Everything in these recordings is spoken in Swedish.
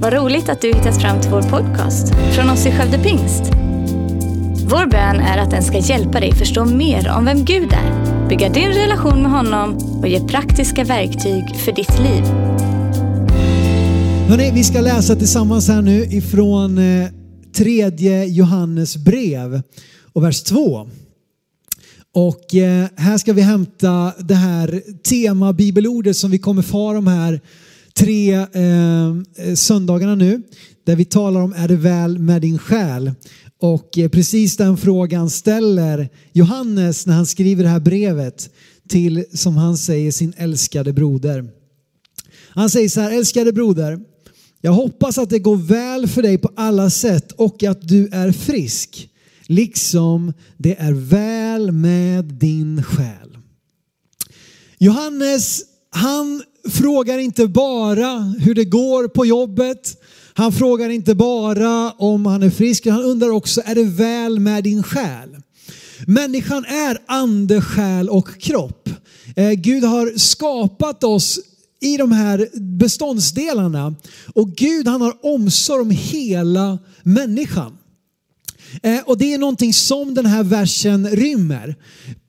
Vad roligt att du hittat fram till vår podcast från oss i Skövde Pingst. Vår bön är att den ska hjälpa dig förstå mer om vem Gud är, bygga din relation med honom och ge praktiska verktyg för ditt liv. Hörrni, vi ska läsa tillsammans här nu ifrån eh, tredje Johannes brev och vers 2. Och eh, här ska vi hämta det här tema bibelordet som vi kommer fara om här tre eh, söndagarna nu. Där vi talar om är det väl med din själ? Och eh, precis den frågan ställer Johannes när han skriver det här brevet till, som han säger, sin älskade broder. Han säger så här, älskade broder, jag hoppas att det går väl för dig på alla sätt och att du är frisk, liksom det är väl med din själ. Johannes, han frågar inte bara hur det går på jobbet. Han frågar inte bara om han är frisk, han undrar också, är det väl med din själ? Människan är ande, själ och kropp. Eh, Gud har skapat oss i de här beståndsdelarna och Gud han har omsorg om hela människan. Eh, och det är någonting som den här versen rymmer.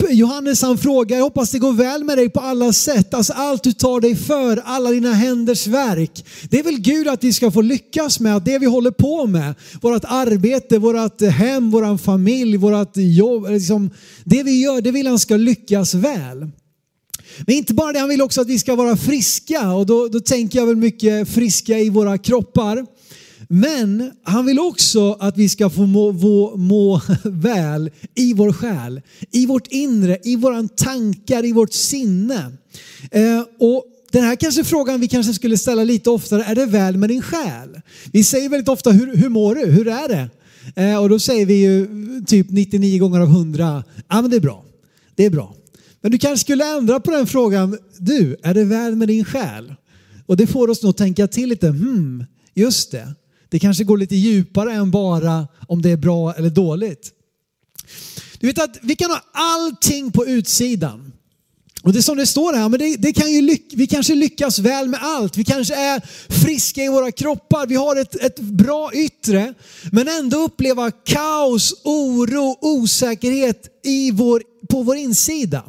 Johannes han frågar, jag hoppas det går väl med dig på alla sätt. Alltså allt du tar dig för, alla dina händers verk. Det är väl Gud att vi ska få lyckas med, att det vi håller på med, vårt arbete, vårt hem, vår familj, vårt jobb, liksom, det vi gör, det vill han ska lyckas väl. Men inte bara det, han vill också att vi ska vara friska och då, då tänker jag väl mycket friska i våra kroppar. Men han vill också att vi ska få må, må, må, väl i vår själ, i vårt inre, i våra tankar, i vårt sinne. Eh, och den här kanske frågan vi kanske skulle ställa lite oftare, är det väl med din själ? Vi säger väldigt ofta, hur, hur mår du? Hur är det? Eh, och då säger vi ju typ 99 gånger av 100, ja men det är bra. Det är bra. Men du kanske skulle ändra på den frågan, du, är det väl med din själ? Och det får oss nog tänka till lite, hmm, just det. Det kanske går lite djupare än bara om det är bra eller dåligt. Du vet att vi kan ha allting på utsidan. Och det som det står här, men det, det kan ju lyck, vi kanske lyckas väl med allt. Vi kanske är friska i våra kroppar, vi har ett, ett bra yttre. Men ändå uppleva kaos, oro, osäkerhet i vår, på vår insida.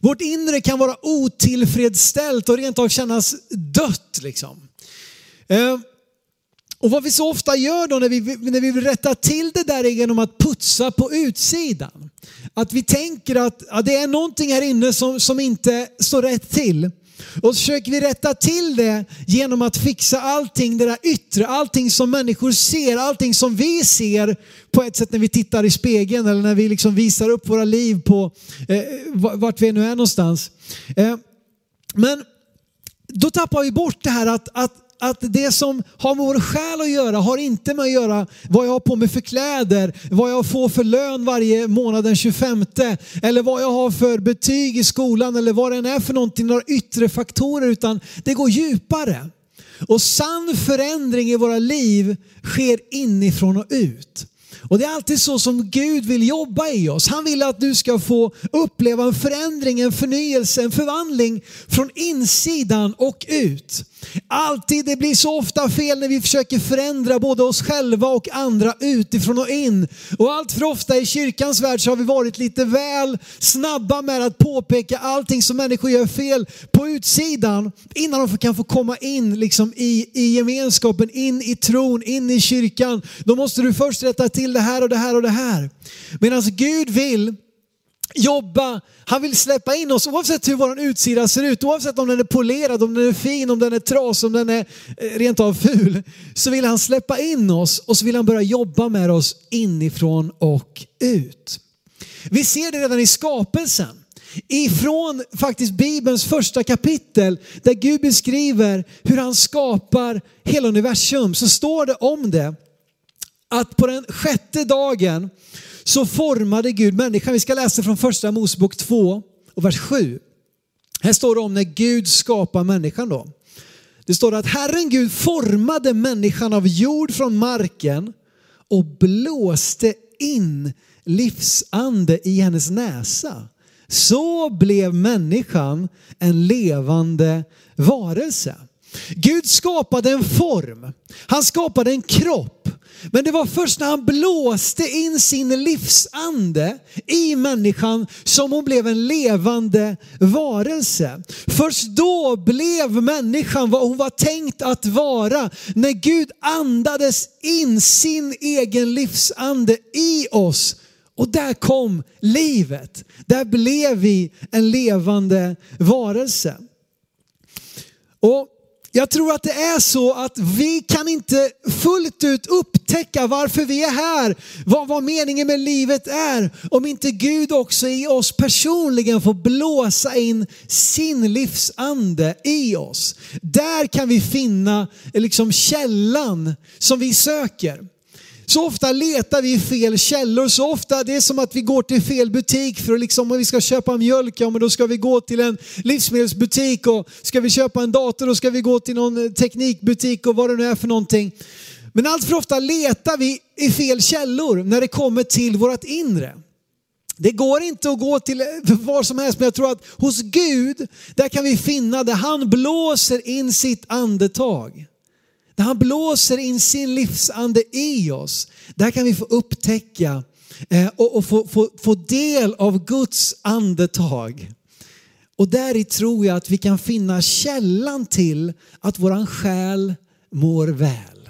Vårt inre kan vara otillfredsställt och rent av kännas dött. Liksom. Eh, och vad vi så ofta gör då när vi, när vi vill rätta till det där är genom att putsa på utsidan. Att vi tänker att ja, det är någonting här inne som, som inte står rätt till. Och så försöker vi rätta till det genom att fixa allting det där yttre, allting som människor ser, allting som vi ser på ett sätt när vi tittar i spegeln eller när vi liksom visar upp våra liv på eh, vart vi nu är någonstans. Eh, men då tappar vi bort det här att, att att det som har med vår själ att göra har inte med att göra vad jag har på mig för kläder, vad jag får för lön varje månad den 25 eller vad jag har för betyg i skolan eller vad det än är för någonting, några yttre faktorer utan det går djupare. Och sann förändring i våra liv sker inifrån och ut. Och det är alltid så som Gud vill jobba i oss. Han vill att du ska få uppleva en förändring, en förnyelse, en förvandling från insidan och ut. Alltid, det blir så ofta fel när vi försöker förändra både oss själva och andra utifrån och in. Och allt för ofta i kyrkans värld så har vi varit lite väl snabba med att påpeka allting som människor gör fel på utsidan innan de kan få komma in liksom i, i gemenskapen, in i tron, in i kyrkan. Då måste du först rätta till det här och det här och det här. Medan Gud vill jobba, han vill släppa in oss oavsett hur vår utsida ser ut, oavsett om den är polerad, om den är fin, om den är trasig, om den är eh, rent av ful. Så vill han släppa in oss och så vill han börja jobba med oss inifrån och ut. Vi ser det redan i skapelsen. Ifrån faktiskt Bibelns första kapitel där Gud beskriver hur han skapar hela universum så står det om det att på den sjätte dagen så formade Gud människan. Vi ska läsa från första Mosebok 2 och vers 7. Här står det om när Gud skapar människan då. Det står att Herren Gud formade människan av jord från marken och blåste in livsande i hennes näsa. Så blev människan en levande varelse. Gud skapade en form. Han skapade en kropp. Men det var först när han blåste in sin livsande i människan som hon blev en levande varelse. Först då blev människan vad hon var tänkt att vara. När Gud andades in sin egen livsande i oss. Och där kom livet. Där blev vi en levande varelse. Och jag tror att det är så att vi kan inte fullt ut upptäcka varför vi är här, vad, vad meningen med livet är, om inte Gud också i oss personligen får blåsa in sin livsande i oss. Där kan vi finna liksom källan som vi söker. Så ofta letar vi i fel källor, så ofta det är som att vi går till fel butik för att liksom, om vi ska köpa mjölk, ja men då ska vi gå till en livsmedelsbutik och ska vi köpa en dator då ska vi gå till någon eh, teknikbutik och vad det nu är för någonting. Men allt för ofta letar vi i fel källor när det kommer till vårt inre. Det går inte att gå till eh, var som helst, men jag tror att hos Gud, där kan vi finna det. Han blåser in sitt andetag. När han blåser in sin livsande i oss, där kan vi få upptäcka eh, och, få, få, få del av Guds andetag. Och där i tror jag att vi kan finna källan till att våran själ mår väl.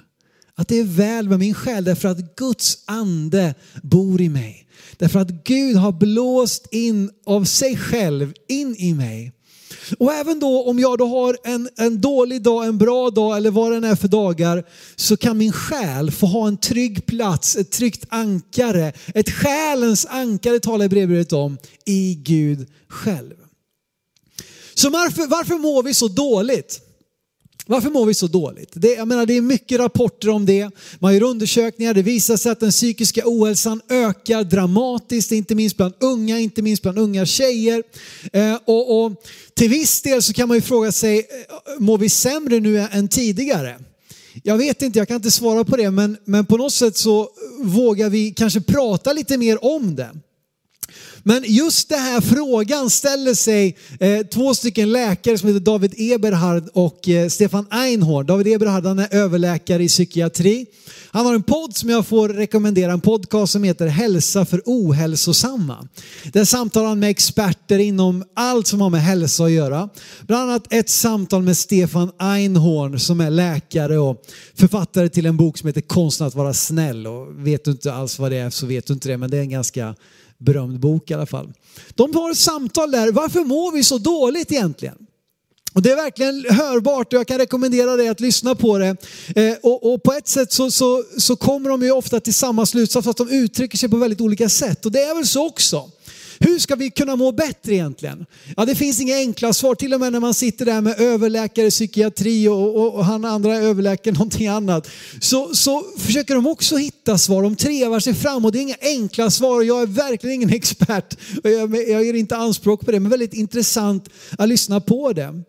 Att det är väl med min själ därför att Guds ande bor i mig. Därför att Gud har blåst in av sig själv in i mig. Och även då om jag då har en, en dålig dag, en bra dag eller vad det är för dagar så kan min själ få ha en trygg plats, ett tryggt ankare. Ett själens ankare talar brevbrevet om i Gud själv. Så varför, varför mår vi så dåligt? Varför mår vi så dåligt? Det, jag menar, det är mycket rapporter om det. Man gör undersökningar, det visar sig att den psykiska ohälsan ökar dramatiskt, inte minst bland unga, inte minst bland unga tjejer. Eh, och, och, till viss del så kan man ju fråga sig, eh, mår vi sämre nu än tidigare? Jag vet inte, jag kan inte svara på det, men, men på något sätt så vågar vi kanske prata lite mer om det. Men just den här frågan ställer sig eh, två stycken läkare som heter David Eberhard och eh, Stefan Einhorn. David Eberhard han är överläkare i psykiatri. Han har en podd som jag får rekommendera, en podcast som heter Hälsa för ohälsosamma. Där samtalar han med experter inom allt som har med hälsa att göra. Bland annat ett samtal med Stefan Einhorn som är läkare och författare till en bok som heter Konsten att vara snäll. Och vet du inte alls vad det är så vet du inte det, men det är en ganska berömd bok i alla fall. De har ett samtal där, varför mår vi så dåligt egentligen? Och det är verkligen hörbart och jag kan rekommendera dig att lyssna på det. Eh, och, och, på ett sätt så, så, så kommer de ju ofta till samma slutsats fast de uttrycker sig på väldigt olika sätt. Och det är väl så också. Hur ska vi kunna må bättre egentligen? Ja, det finns inga enkla svar. Till och med när man sitter där med överläkare i psykiatri och, och, och han andra överläkare någonting annat. Så, så försöker de också hitta svar. De trevar sig fram och det är inga enkla svar. Jag är verkligen ingen expert. Jag, jag gör inte anspråk på det, men väldigt intressant att lyssna på det.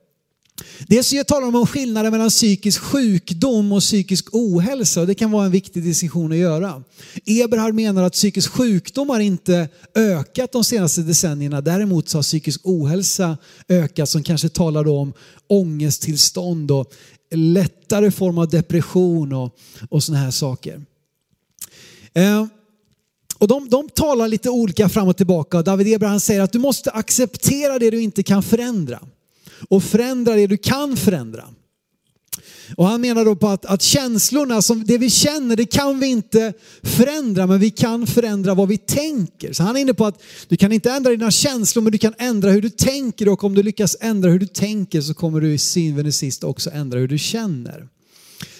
Dels jag talar de om skillnaden mellan psykisk sjukdom och psykisk ohälsa och det kan vara en viktig distinktion att göra. Eberhard menar att psykisk sjukdom har inte ökat de senaste decennierna. Däremot så har psykisk ohälsa ökat som kanske talar om ångesttillstånd och lättare form av depression och, och sådana här saker. Eh, och de, de talar lite olika fram och tillbaka. David Eberhard säger att du måste acceptera det du inte kan förändra och förändra det du kan förändra. Och han menar då på att, att känslorna, som det vi känner, det kan vi inte förändra, men vi kan förändra vad vi tänker. Så han är inne på att du kan inte ändra dina känslor, men du kan ändra hur du tänker och om du lyckas ändra hur du tänker så kommer du i syvende sist också ändra hur du känner.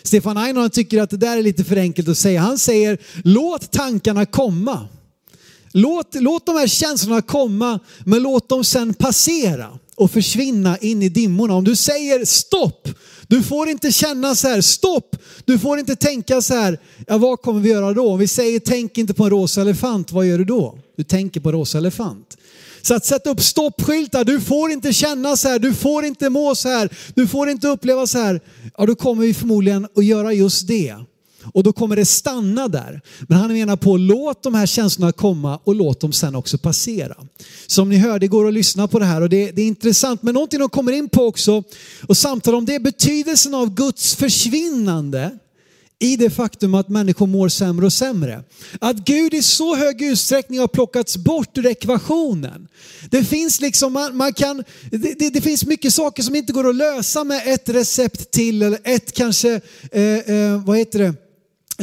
Stefan Einhorn tycker att det där är lite för enkelt att säga. Han säger låt tankarna komma. Låt, låt de här känslorna komma, men låt dem sen passera och försvinna in i dimmorna. Om du säger stopp, du får inte känna så här, stopp, du får inte tänka så här, ja vad kommer vi göra då? Om vi säger tänk inte på en rosa elefant, vad gör du då? Du tänker på en rosa elefant. Så att sätta upp stoppskyltar, du får inte känna så här, du får inte må så här, du får inte uppleva så här. Ja, då kommer vi förmodligen att göra just det. Och då kommer det stanna där. Men han menar på låt de här känslorna komma och låt dem sen också passera. Som ni hörde går att lyssna på det här och det, det är intressant. Men någonting de kommer in på också och samtalar om det är betydelsen av Guds försvinnande i det faktum att människor mår sämre och sämre. Att Gud i så hög utsträckning har plockats bort ur ekvationen. Det finns liksom, man, man kan, det, det, det, finns mycket saker som inte går att lösa med ett recept till eller ett kanske, eh, eh, vad heter det?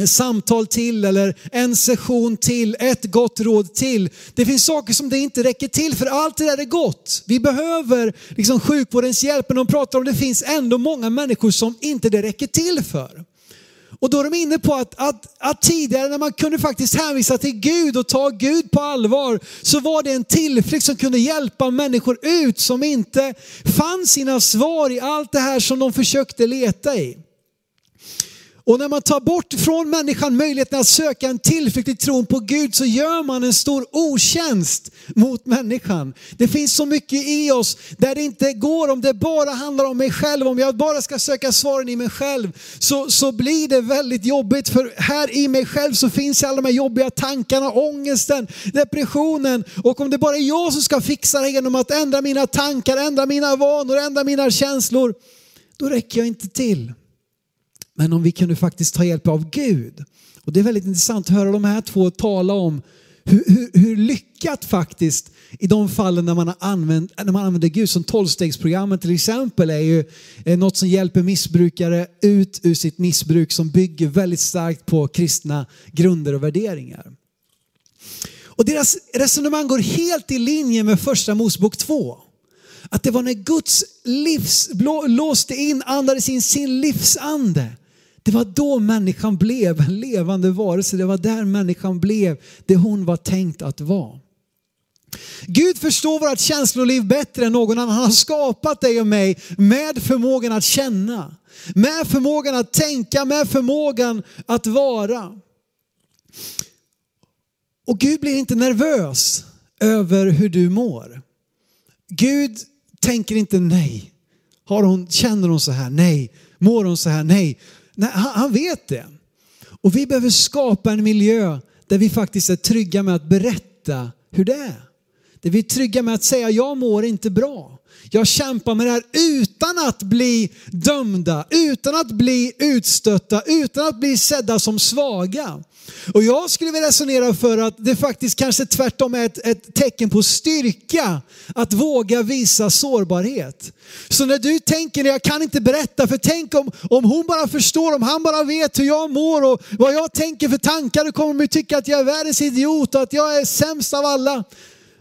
Samtal till eller en session till, ett gott råd till. Det finns saker som det inte räcker till för allt det där är gott. Vi behöver liksom sjukvårdens hjälp men de pratar om det finns ändå många människor som inte det räcker till för. Och då är de inne på att, att, att, tidigare när man kunde faktiskt hänvisa till Gud och ta Gud på allvar så var det en tillflykt som kunde hjälpa människor ut som inte fann sina svar i allt det här som de försökte leta i. Och när man tar bort från människan möjligheten att söka en tillflykt i tron på Gud så gör man en stor otjänst mot människan. Det finns så mycket i oss där det inte går, om det bara handlar om mig själv, om jag bara ska söka svaren i mig själv, så, så blir det väldigt jobbigt. För här i mig själv så finns alla de här jobbiga tankarna, ångesten, depressionen. Och om det bara är jag som ska fixa det genom att ändra mina tankar, ändra mina vanor, ändra mina känslor, då räcker jag inte till. Men om vi kunde faktiskt ta hjälp av Gud. Och det är väldigt intressant att höra de här två tala om hur, hur, hur lyckat faktiskt i de fallen när man, har använt, när man använder Gud som tolvstegsprogrammet till exempel är ju något som hjälper missbrukare ut ur sitt missbruk som bygger väldigt starkt på kristna grunder och värderingar. Och deras resonemang går helt i linje med första Mosebok 2. Att det var när Guds livs, låste in, andades in sin livsande det var då människan blev en levande varelse. Det var där människan blev det hon var tänkt att vara. Gud förstår vårt känsloliv bättre än någon annan. Han har skapat dig och mig med förmågan att känna, med förmågan att tänka, med förmågan att vara. Och Gud blir inte nervös över hur du mår. Gud tänker inte nej. Har hon, känner hon så här? Nej. Mår hon så här? Nej. Nej, han, han vet det. Och vi behöver skapa en miljö där vi faktiskt är trygga med att berätta hur det är. Där vi är trygga med att säga jag mår inte bra. Jag kämpar med det här utan att bli dömda, utan att bli utstötta, utan att bli sedda som svaga. Och jag skulle vilja resonera för att det faktiskt kanske tvärtom är ett, ett, tecken på styrka att våga visa sårbarhet. Så när du tänker, jag kan inte berätta, för tänk om, om hon bara förstår, om han bara vet hur jag mår och vad jag tänker för tankar, då kommer de tycka att jag är världens idiot och att jag är sämst av alla.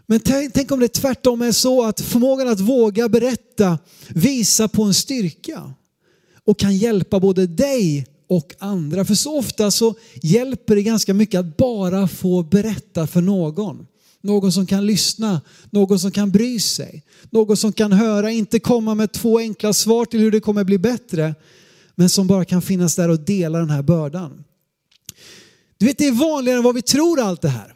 Men tänk, tänk om det tvärtom är så att förmågan att våga berätta visar på en styrka och kan hjälpa både dig och andra. För så ofta så hjälper det ganska mycket att bara få berätta för någon. Någon som kan lyssna, någon som kan bry sig, någon som kan höra, inte komma med två enkla svar till hur det kommer bli bättre, men som bara kan finnas där och dela den här bördan. Du vet, det är vanligare än vad vi tror allt det här.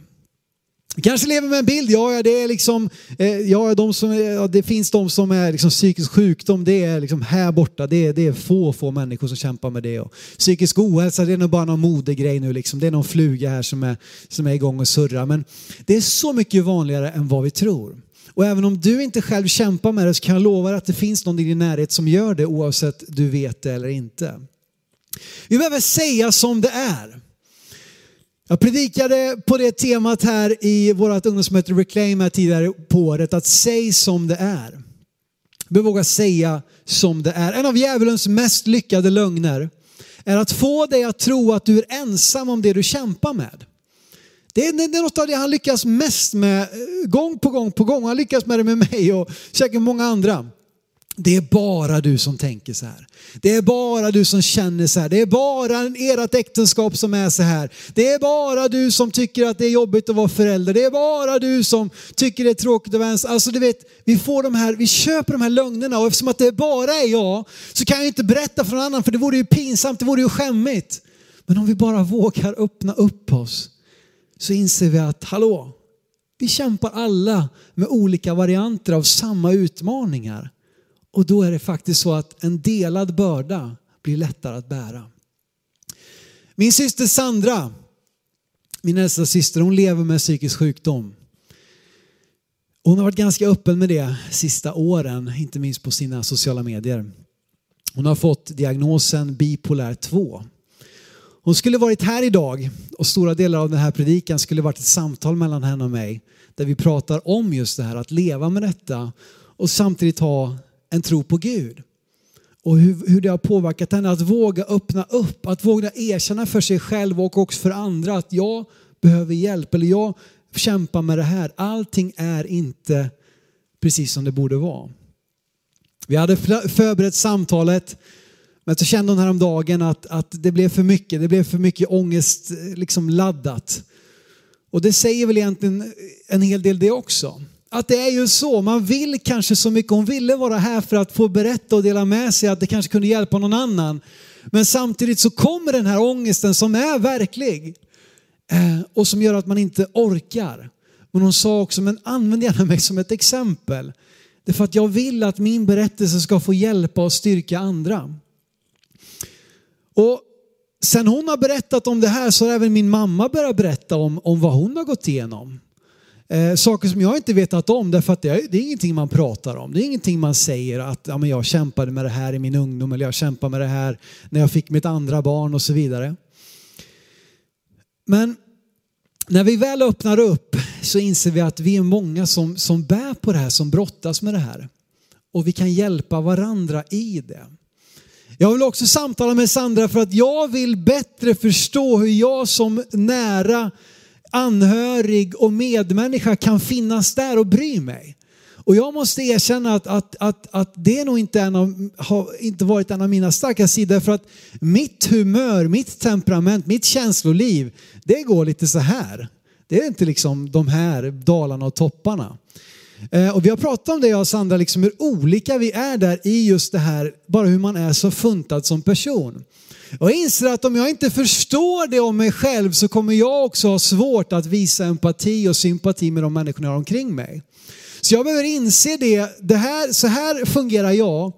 Vi kanske lever med en bild, ja, det är liksom, eh, ja, de som, ja, det finns de som är liksom psykisk sjukdom, det är liksom här borta, det är, det är få, få människor som kämpar med det. Och psykisk ohälsa, det är nog bara någon modegrej nu liksom. Det är någon fluga här som är, som är igång och surrar. Men det är så mycket vanligare än vad vi tror. Och även om du inte själv kämpar med det så kan jag lova dig att det finns någon i din närhet som gör det oavsett du vet det eller inte. Vi behöver säga som det är. Jag predikade på det temat här i vårt ungdomsmöte Reclaim här tidigare på året, att säg som det är. Vi våga säga som det är. En av djävulens mest lyckade lögner är att få dig att tro att du är ensam om det du kämpar med. Det är, något av det han lyckas mest med eh, gång på gång på gång. Han lyckas med det med mig och säkert många andra. Det är bara du som tänker så här. Det är bara du som känner så här. Det är bara ert äktenskap som är så här. Det är bara du som tycker att det är jobbigt att vara förälder. Det är bara du som tycker det är tråkigt att vara ensam. Alltså du vet, vi får de här, vi köper de här lögnerna och eftersom att det bara är jag så kan jag inte berätta för någon annan för det vore ju pinsamt, det vore ju skämmigt. Men om vi bara vågar öppna upp oss så inser vi att hallå, vi kämpar alla med olika varianter av samma utmaningar. Och då är det faktiskt så att en delad börda blir lättare att bära. Min syster Sandra, min äldsta syster, hon lever med psykisk sjukdom. Hon har varit ganska öppen med det sista åren, inte minst på sina sociala medier. Hon har fått diagnosen bipolär 2. Hon skulle varit här idag och stora delar av den här predikan skulle varit ett samtal mellan henne och mig där vi pratar om just det här att leva med detta och samtidigt ha en tro på Gud. Och hur, hur det har påverkat henne att våga öppna upp, att våga erkänna för sig själv och också för andra att jag behöver hjälp eller jag kämpar med det här. Allting är inte precis som det borde vara. Vi hade förberett samtalet men så kände hon häromdagen att, att det blev för mycket, det blev för mycket ångest eh, liksom laddat. Och det säger väl egentligen en hel del det också. Att det är ju så, man vill kanske så mycket, hon ville vara här för att få berätta och dela med sig att det kanske kunde hjälpa någon annan. Men samtidigt så kommer den här ångesten som är verklig eh, och som gör att man inte orkar. Men hon sa också, men använd gärna mig som ett exempel. Det är för att jag vill att min berättelse ska få hjälpa och styrka andra. Och sen hon har berättat om det här så har även min mamma börjat berätta om, om vad hon har gått igenom. Eh, saker som jag inte vetat om därför att det är, det är ingenting man pratar om. Det är ingenting man säger att ja, men jag kämpade med det här i min ungdom eller jag kämpade med det här när jag fick mitt andra barn och så vidare. Men när vi väl öppnar upp så inser vi att vi är många som, som bär på det här, som brottas med det här. Och vi kan hjälpa varandra i det. Jag vill också samtala med Sandra för att jag vill bättre förstå hur jag som nära anhörig och medmänniska kan finnas där och bry mig. Och jag måste erkänna att, att, att, att det nog inte en av, har inte varit en av mina starka sidor för att mitt humör, mitt temperament, mitt känsloliv, det går lite så här. Det är inte liksom de här dalarna och topparna. Eh, och vi har pratat om det jag och Sandra, liksom hur olika vi är där i just det här, bara hur man är så funtad som person. Och jag inser att om jag inte förstår det om mig själv så kommer jag också ha svårt att visa empati och sympati med de människorna jag har omkring mig. Så jag behöver inse det, det här, så här fungerar jag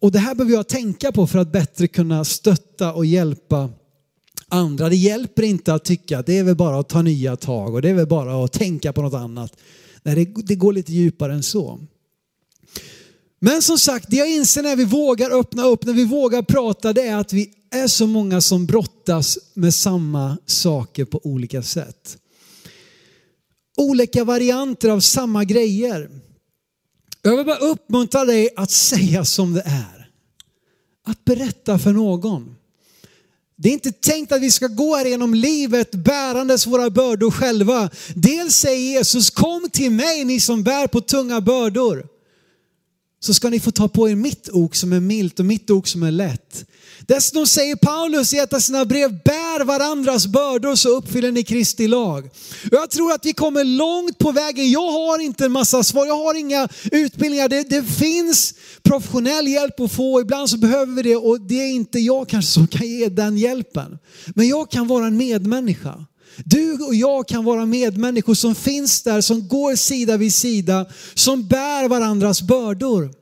och det här behöver jag tänka på för att bättre kunna stötta och hjälpa andra. Det hjälper inte att tycka att det är väl bara att ta nya tag och det är väl bara att tänka på något annat. Nej, det, det går lite djupare än så. Men som sagt, det jag inser när vi vågar öppna upp, när vi vågar prata, det är att vi är så många som brottas med samma saker på olika sätt. Olika varianter av samma grejer. Jag vill bara uppmuntra dig att säga som det är. Att berätta för någon. Det är inte tänkt att vi ska gå här genom livet bärandes våra bördor själva. Dels säger Jesus, kom till mig ni som bär på tunga bördor. Så ska ni få ta på er mitt ok som är milt och mitt ok som är lätt. Dessutom säger Paulus i ett av sina brev, bär varandras bördor så uppfyller ni Kristi lag. Jag tror att vi kommer långt på vägen. Jag har inte en massa svar, jag har inga utbildningar. Det, det finns professionell hjälp att få, ibland så behöver vi det och det är inte jag kanske som kan ge den hjälpen. Men jag kan vara en medmänniska. Du och jag kan vara medmänniskor som finns där, som går sida vid sida, som bär varandras bördor.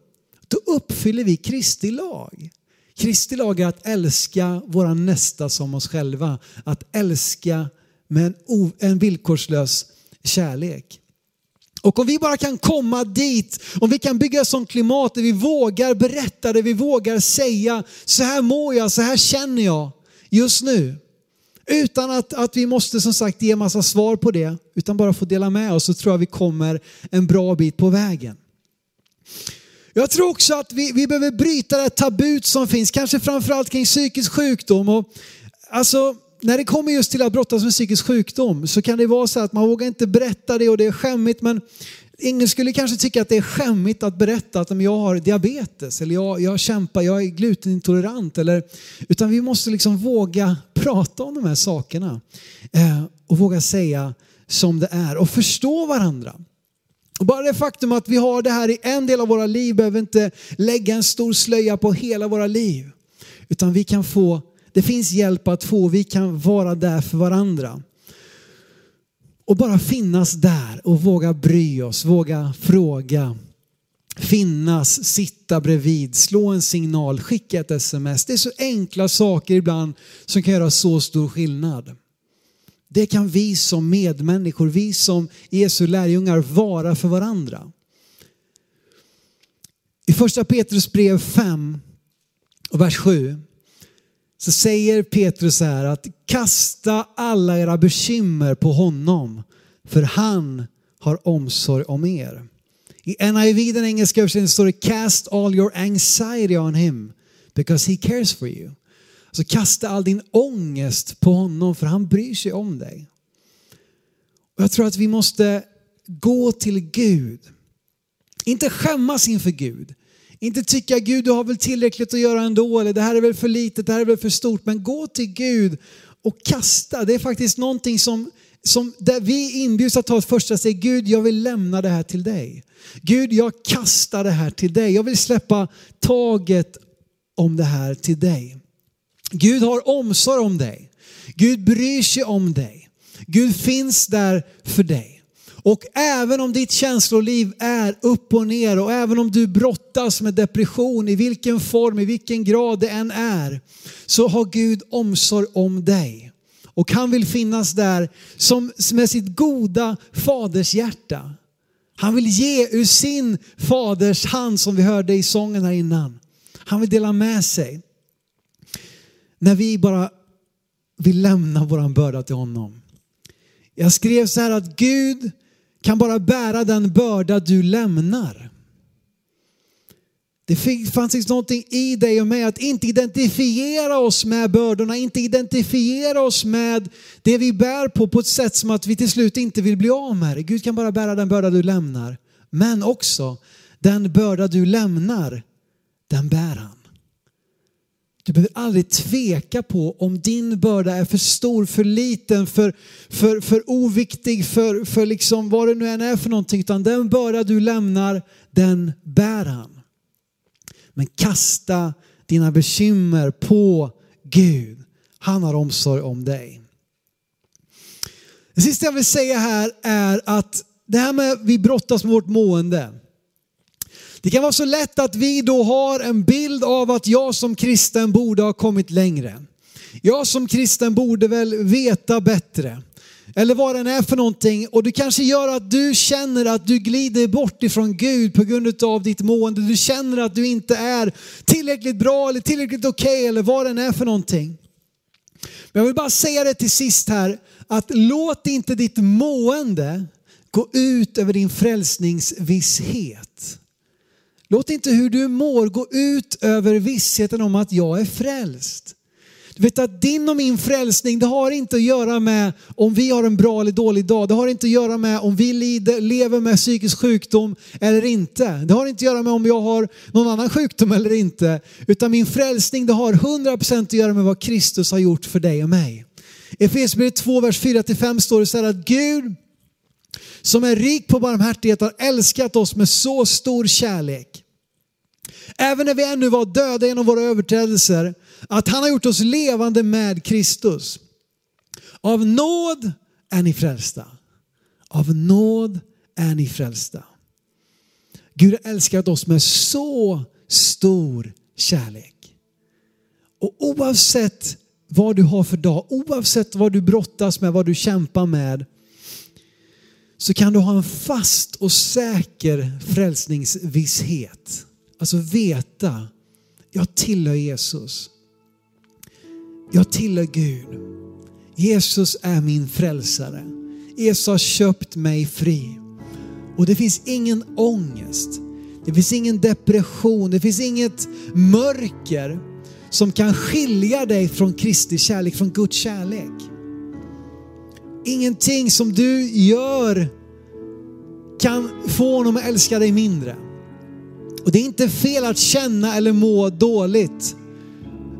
Då uppfyller vi Kristi lag. Kristi lag är att älska våra nästa som oss själva. Att älska med en, en villkorslös kärlek. Och om vi bara kan komma dit, om vi kan bygga ett sånt klimat där vi vågar berätta det, vi vågar säga så här mår jag, så här känner jag just nu. Utan att, att vi måste som sagt ge massa svar på det, utan bara få dela med oss så tror jag vi kommer en bra bit på vägen. Jag tror också att vi, vi behöver bryta det tabut som finns, kanske framförallt kring psykisk sjukdom. Och, alltså, när det kommer just till att brottas med psykisk sjukdom så kan det vara så att man vågar inte berätta det och det är skämmigt. Men ingen skulle kanske tycka att det är skämmigt att berätta att jag har diabetes eller jag, jag kämpar, jag är glutenintolerant. Eller, utan vi måste liksom våga prata om de här sakerna eh, och våga säga som det är och förstå varandra. Och bara det faktum att vi har det här i en del av våra liv behöver inte lägga en stor slöja på hela våra liv. Utan vi kan få, det finns hjälp att få, vi kan vara där för varandra. Och bara finnas där och våga bry oss, våga fråga. finnas, sitta bredvid, slå en signal, skicka ett sms. Det är så enkla saker ibland som kan göra så stor skillnad. Det kan vi som medmänniskor, vi som Jesu lärjungar vara för varandra. I första Petrus brev 5 och vers 7 så säger Petrus så här att kasta alla era bekymmer på honom för han har omsorg om er. I NIV, den engelska översättningen, står det cast all your anxiety on him because he cares for you. Så kasta all din ångest på honom för han bryr sig om dig. Och jag tror att vi måste gå till Gud. Inte skämmas inför Gud. Inte tycka Gud du har väl tillräckligt att göra ändå eller det här är väl för litet, det här är väl för stort. Men gå till Gud och kasta. Det är faktiskt någonting som, som där vi inbjuds att ta ett första steg. Gud jag vill lämna det här till dig. Gud jag kastar det här till dig. Jag vill släppa taget om det här till dig. Gud har omsorg om dig. Gud bryr sig om dig. Gud finns där för dig. Och även om ditt känsloliv är upp och ner och även om du brottas med depression i vilken form, i vilken grad det än är, så har Gud omsorg om dig. Och han vill finnas där som med sitt goda faders hjärta. Han vill ge ur sin faders hand som vi hörde i sången här innan. Han vill dela med sig. När vi bara vill lämna våran börda till honom. Jag skrev så här att Gud kan bara bära den börda du lämnar. Det fanns någonting i dig och mig att inte identifiera oss med bördorna, inte identifiera oss med det vi bär på på ett sätt som att vi till slut inte vill bli av med det. Gud kan bara bära den börda du lämnar. Men också den börda du lämnar, den bär han. Du behöver aldrig tveka på om din börda är för stor, för liten, för, för, för oviktig, för, för liksom vad det nu än är för någonting. Utan den börda du lämnar, den bär han. Men kasta dina bekymmer på Gud. Han har omsorg om dig. Det sista jag vill säga här är att det här med att vi brottas med vårt mående. Det kan vara så lätt att vi då har en bild av att jag som kristen borde ha kommit längre. Jag som kristen borde väl veta bättre. Eller vad den är för någonting. Och det kanske gör att du känner att du glider bort ifrån Gud på grund av ditt mående. Du känner att du inte är tillräckligt bra eller tillräckligt okej okay, eller vad den är för någonting. Men jag vill bara säga det till sist här, att låt inte ditt mående gå ut över din frälsningsvisshet. Låt inte hur du mår gå ut över vissheten om att jag är frälst. Du vet att din och min frälsning, det har inte att göra med om vi har en bra eller dålig dag. Det har inte att göra med om vi lider, lever med psykisk sjukdom eller inte. Det har inte att göra med om jag har någon annan sjukdom eller inte. Utan min frälsning, det har 100% att göra med vad Kristus har gjort för dig och mig. Efesierbrevet 2, vers 4-5 står det så här att Gud som är rik på barmhärtighet har älskat oss med så stor kärlek även när vi ännu var döda genom våra överträdelser, att han har gjort oss levande med Kristus. Av nåd är ni frälsta. Av nåd är ni frälsta. Gud har älskat oss med så stor kärlek. Och oavsett vad du har för dag, oavsett vad du brottas med, vad du kämpar med, så kan du ha en fast och säker frälsningsvisshet. Alltså veta, jag tillhör Jesus. Jag tillhör Gud. Jesus är min frälsare. Jesus har köpt mig fri. Och det finns ingen ångest. Det finns ingen depression. Det finns inget mörker som kan skilja dig från Kristi kärlek, från Guds kärlek. Ingenting som du gör kan få honom att älska dig mindre. Och det är inte fel att känna eller må dåligt.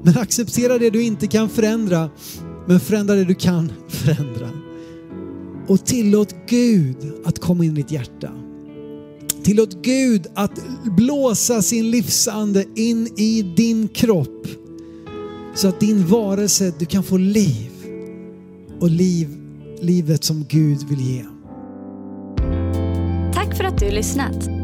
Men acceptera det du inte kan förändra, men förändra det du kan förändra. Och tillåt Gud att komma in i ditt hjärta. Tillåt Gud att blåsa sin livsande in i din kropp. Så att din varelse, du kan få liv. Och liv, livet som Gud vill ge. Tack för att du lyssnat.